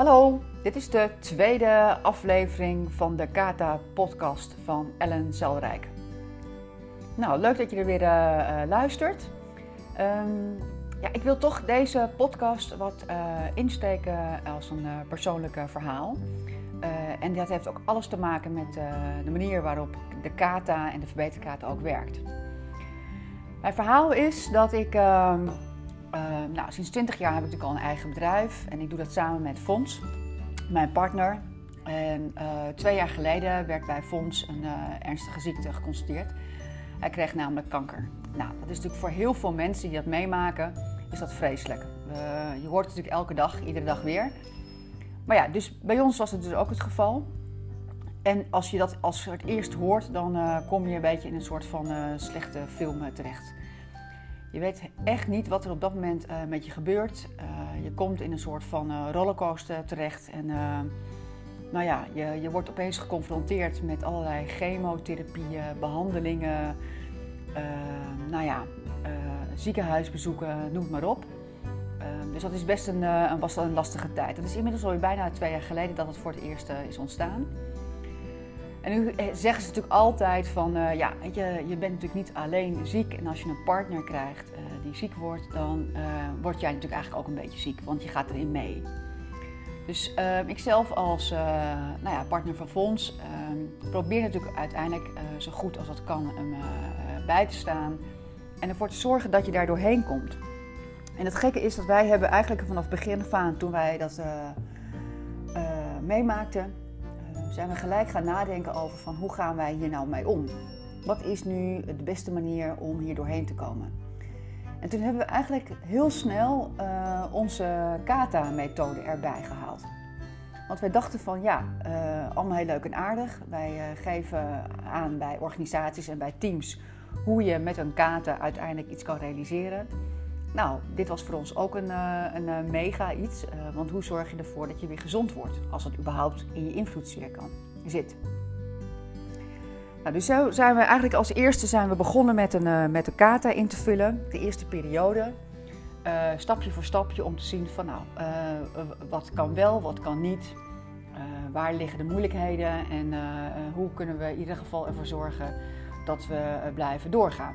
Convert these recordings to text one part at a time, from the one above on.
Hallo, dit is de tweede aflevering van de Kata-podcast van Ellen Zelrijk. Nou, leuk dat je er weer uh, luistert. Um, ja, ik wil toch deze podcast wat uh, insteken als een uh, persoonlijk verhaal. en dat heeft ook alles te maken met de manier waarop de Kata en de verbeterkata ook werkt. Mijn verhaal is dat ik ehm, uh, nou, sinds 20 jaar heb ik natuurlijk al een eigen bedrijf en ik doe dat samen met Fons, mijn partner. En uh, twee jaar geleden werd bij Fons een uh, ernstige ziekte geconstateerd. Hij kreeg namelijk kanker. Nou, dat is natuurlijk voor heel veel mensen die dat meemaken, is dat vreselijk. je hoort het natuurlijk elke dag, iedere dag weer. Maar ja, dus bij ons was het dus ook het geval. En als je dat als het eerst hoort, dan kom je een beetje in een soort van slechte film terecht. Je weet echt niet wat er op dat moment uh, met je gebeurt. Uh, je komt in een soort van uh, rollercoaster terecht. En nou ja, je, je wordt opeens geconfronteerd met allerlei chemotherapieën, behandelingen. nou ja, ziekenhuisbezoeken, noem het maar op. dus dat is best een, een, was een lastige tijd. Het is inmiddels alweer bijna twee jaar geleden dat het voor het eerst is ontstaan. En nu eh, zeggen ze natuurlijk altijd van, uh, ja, je, je bent natuurlijk niet alleen ziek. En als je een partner krijgt uh, die ziek wordt, dan uh, word jij natuurlijk eigenlijk ook een beetje ziek, want je gaat erin mee. Dus ik zelf als nou ja, partner van Fons probeer natuurlijk uiteindelijk zo goed als dat kan hem bij te staan. En ervoor te zorgen dat je daar doorheen komt. En het gekke is dat wij hebben eigenlijk vanaf begin af aan, toen wij dat meemaakten, zijn we gelijk gaan nadenken over van hoe gaan wij hier nou mee om? Wat is nu de beste manier om hier doorheen te komen? En toen hebben we eigenlijk heel snel uh, onze kata-methode erbij gehaald. Want wij dachten van ja, uh, allemaal heel leuk en aardig. Wij uh, geven aan bij organisaties en bij teams hoe je met een kata uiteindelijk iets kan realiseren. Nou, dit was voor ons ook een, een mega iets. want hoe zorg je ervoor dat je weer gezond wordt? Als het überhaupt in je invloedssfeer kan zit. Nou, dus zo zijn we eigenlijk als eerste zijn we begonnen met een, met een kata in te vullen, de eerste periode. Stapje voor stapje om te zien van nou, wat kan wel, wat kan niet. waar liggen de moeilijkheden en hoe kunnen we in ieder geval ervoor zorgen dat we blijven doorgaan.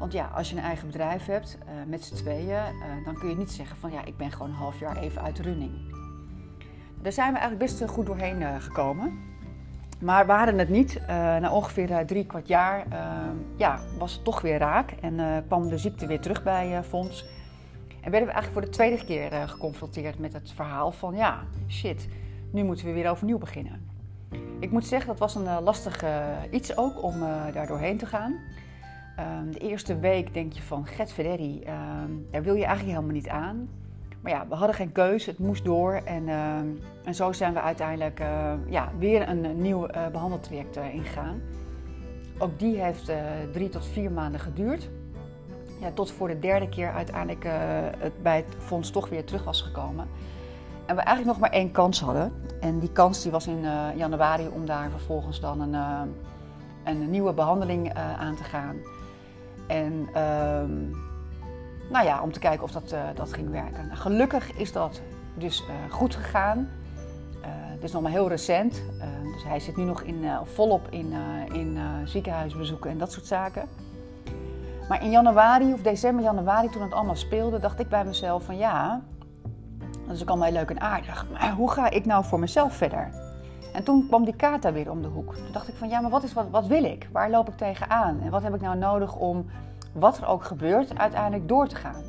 Want ja, als je een eigen bedrijf hebt met z'n tweeën, dan kun je niet zeggen van ja, ik ben gewoon een half jaar even uit running. Daar zijn we eigenlijk best goed doorheen gekomen. Maar we hadden het niet. Na ongeveer drie kwart jaar uh, ja, was het toch weer raak en kwam de ziekte weer terug bij Fons. En werden we eigenlijk voor de tweede keer geconfronteerd met het verhaal van ja, shit, nu moeten we weer overnieuw beginnen. Ik moet zeggen, dat was een lastig iets ook om daar doorheen te gaan. Ehm, de eerste week denk je van, get Federdi, ehm, daar wil je eigenlijk helemaal niet aan. Maar ja, we hadden geen keuze, het moest door. En, uh, en zo zijn we uiteindelijk uh, ja, weer een, nieuw uh, behandeltraject ingegaan. Ook die heeft drie tot vier maanden geduurd. Ja, tot voor de derde keer uiteindelijk het bij het fonds toch weer terug was gekomen. En we eigenlijk nog maar één kans hadden. En die kans die was in januari om daar vervolgens dan een, een nieuwe behandeling aan te gaan. En ehm, nou ja, om te kijken of dat, uh, dat ging werken. Nou, gelukkig is dat dus uh, goed gegaan. Uh, het is nog maar heel recent, dus hij zit nu nog in, volop in, in ziekenhuisbezoeken en dat soort zaken. Maar in januari of december, januari, toen het allemaal speelde, dacht ik bij mezelf van ja, dat is ook allemaal heel leuk en aardig. Maar hoe ga ik nou voor mezelf verder? En toen kwam die kata weer om de hoek. Toen dacht ik van ja, maar wat, is, wat, wat wil ik? Waar loop ik tegenaan? En wat heb ik nou nodig om wat er ook gebeurt, uiteindelijk door te gaan.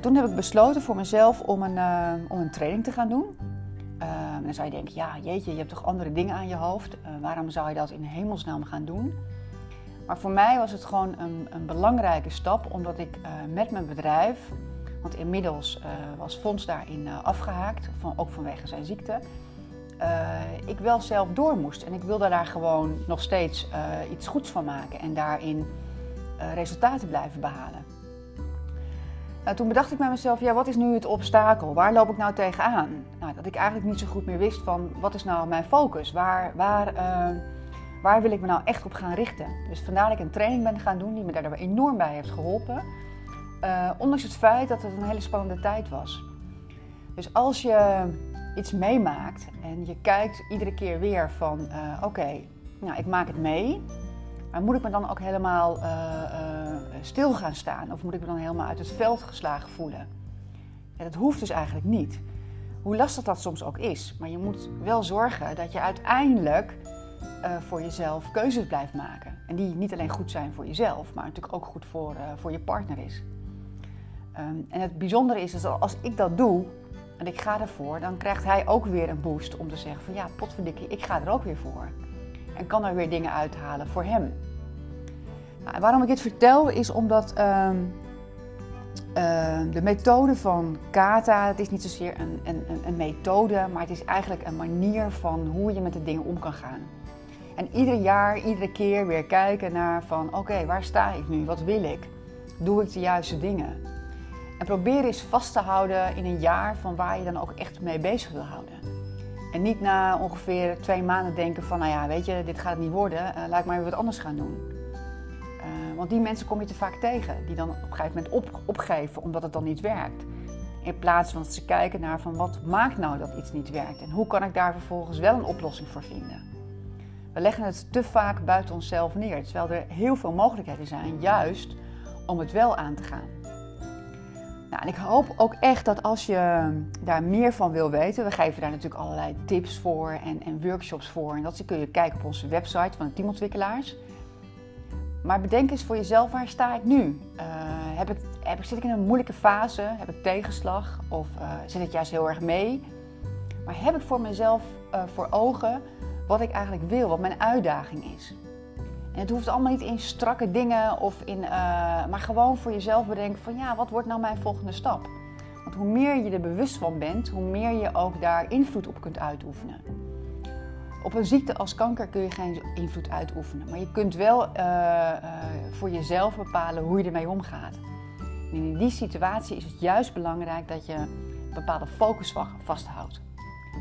toen heb ik besloten voor mezelf om een, uh, om een training te gaan doen. Uh, dan zou je denken, ja jeetje, je hebt toch andere dingen aan je hoofd. Uh, waarom zou je dat in hemelsnaam gaan doen? Maar voor mij was het gewoon een, een belangrijke stap, omdat ik met mijn bedrijf, want inmiddels was Fons daarin afgehaakt, van, ook vanwege zijn ziekte, ik wel zelf door moest. En ik wilde daar gewoon nog steeds iets goeds van maken en daarin uh, resultaten blijven behalen. Nou, toen bedacht ik bij mezelf, ja, wat is nu het obstakel? Waar loop ik nou tegenaan? Nou, dat ik eigenlijk niet zo goed meer wist van, wat is nou mijn focus? Waar, waar, waar wil ik me nou echt op gaan richten? Dus vandaar dat ik een training ben gaan doen die me daar enorm bij heeft geholpen. Ondanks het feit dat het een hele spannende tijd was. Dus als je iets meemaakt en je kijkt iedere keer weer van oké, nou ik maak het mee. Maar moet ik me dan ook helemaal stil gaan staan? Of moet ik me dan helemaal uit het veld geslagen voelen? Ja, dat hoeft dus eigenlijk niet. Hoe lastig dat soms ook is. Maar je moet wel zorgen dat je uiteindelijk voor jezelf keuzes blijft maken. En die niet alleen goed zijn voor jezelf, maar natuurlijk ook goed voor, voor je partner is. Um, en het bijzondere is dat als ik dat doe en ik ga ervoor, dan krijgt hij ook weer een boost om te zeggen van ja, potverdikkie, ik ga er ook weer voor. En kan er weer dingen uithalen voor hem. Nou, waarom ik dit vertel is omdat um, uh, de methode van Kata, het is niet zozeer een, een, een, methode, maar het is eigenlijk een manier van hoe je met de dingen om kan gaan. En ieder jaar, iedere keer weer kijken naar van oké, waar sta ik nu? Wat wil ik? Doe ik de juiste dingen? Probeer eens vast te houden in een jaar van waar je dan ook echt mee bezig wil houden. En niet na ongeveer twee maanden denken van nou ja, weet je, dit gaat het niet worden, uh, laat ik maar weer wat anders gaan doen. Uh, want die mensen kom je te vaak tegen, die dan op een gegeven moment op, opgeven omdat het dan niet werkt. In plaats van dat ze kijken naar van wat maakt nou dat iets niet werkt en hoe kan ik daar vervolgens wel een oplossing voor vinden. We leggen het te vaak buiten onszelf neer, terwijl er heel veel mogelijkheden zijn, juist om het wel aan te gaan. Nou, en ik hoop ook echt dat als je daar meer van wil weten, we geven daar natuurlijk allerlei tips voor en, en workshops voor. En dat kun je kijken op onze website van de teamontwikkelaars. Maar bedenk eens voor jezelf, waar sta ik nu? Uh, heb ik, heb ik, zit ik in een moeilijke fase? Heb ik tegenslag? Of uh, zit het juist heel erg mee? Maar heb ik voor mezelf uh, voor ogen wat ik eigenlijk wil, wat mijn uitdaging is. En het hoeft allemaal niet in strakke dingen of in, uh, maar gewoon voor jezelf bedenken van ja, wat wordt nou mijn volgende stap? Want hoe meer je er bewust van bent, hoe meer je ook daar invloed op kunt uitoefenen. Op een ziekte als kanker kun je geen invloed uitoefenen, maar je kunt wel uh, uh, voor jezelf bepalen hoe je ermee omgaat. En in die situatie is het juist belangrijk dat je een bepaalde focus vasthoudt.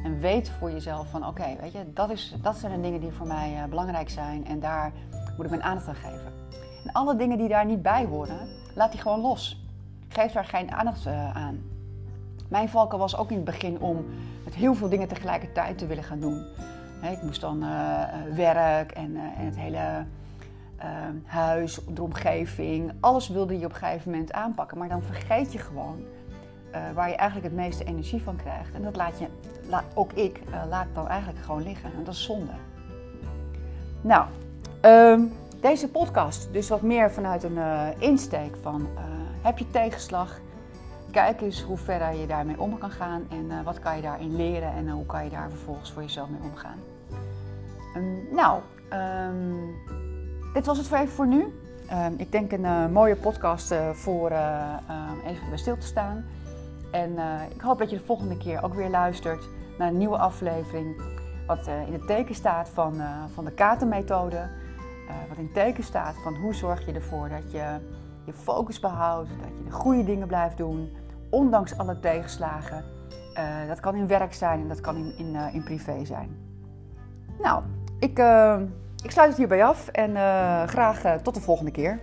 En weet voor jezelf van oké, weet je, dat, is, dat zijn de dingen die voor mij belangrijk zijn en daar moet ik mijn aandacht aan geven. En alle dingen die daar niet bij horen, laat die gewoon los. Geef daar geen aandacht uh, aan. Mijn valken was ook in het begin om met heel veel dingen tegelijkertijd te willen gaan doen. Ik moest dan uh, werk en, het hele huis, de omgeving, alles wilde je op een gegeven moment aanpakken. Maar dan vergeet je gewoon waar je eigenlijk het meeste energie van krijgt. En dat laat je, ook ik, laat dan eigenlijk gewoon liggen. En dat is zonde. Nou, um, deze podcast, dus wat meer vanuit een uh, insteek van heb je tegenslag? Kijk eens hoe ver je daarmee om kan gaan en wat kan je daarin leren en hoe kan je daar vervolgens voor jezelf mee omgaan. Um, nou, um, dit was het voor even voor nu. ik denk een mooie podcast voor even bij stil te staan. En ik hoop dat je de volgende keer ook weer luistert naar een nieuwe aflevering. Wat in het teken staat van, van de katermethode. wat in teken staat van hoe zorg je ervoor dat je je focus behoudt. Dat je de goede dingen blijft doen. Ondanks alle tegenslagen. dat kan in werk zijn en dat kan in, in, in privé zijn. Nou, ik, ik sluit het hierbij af en graag tot de volgende keer.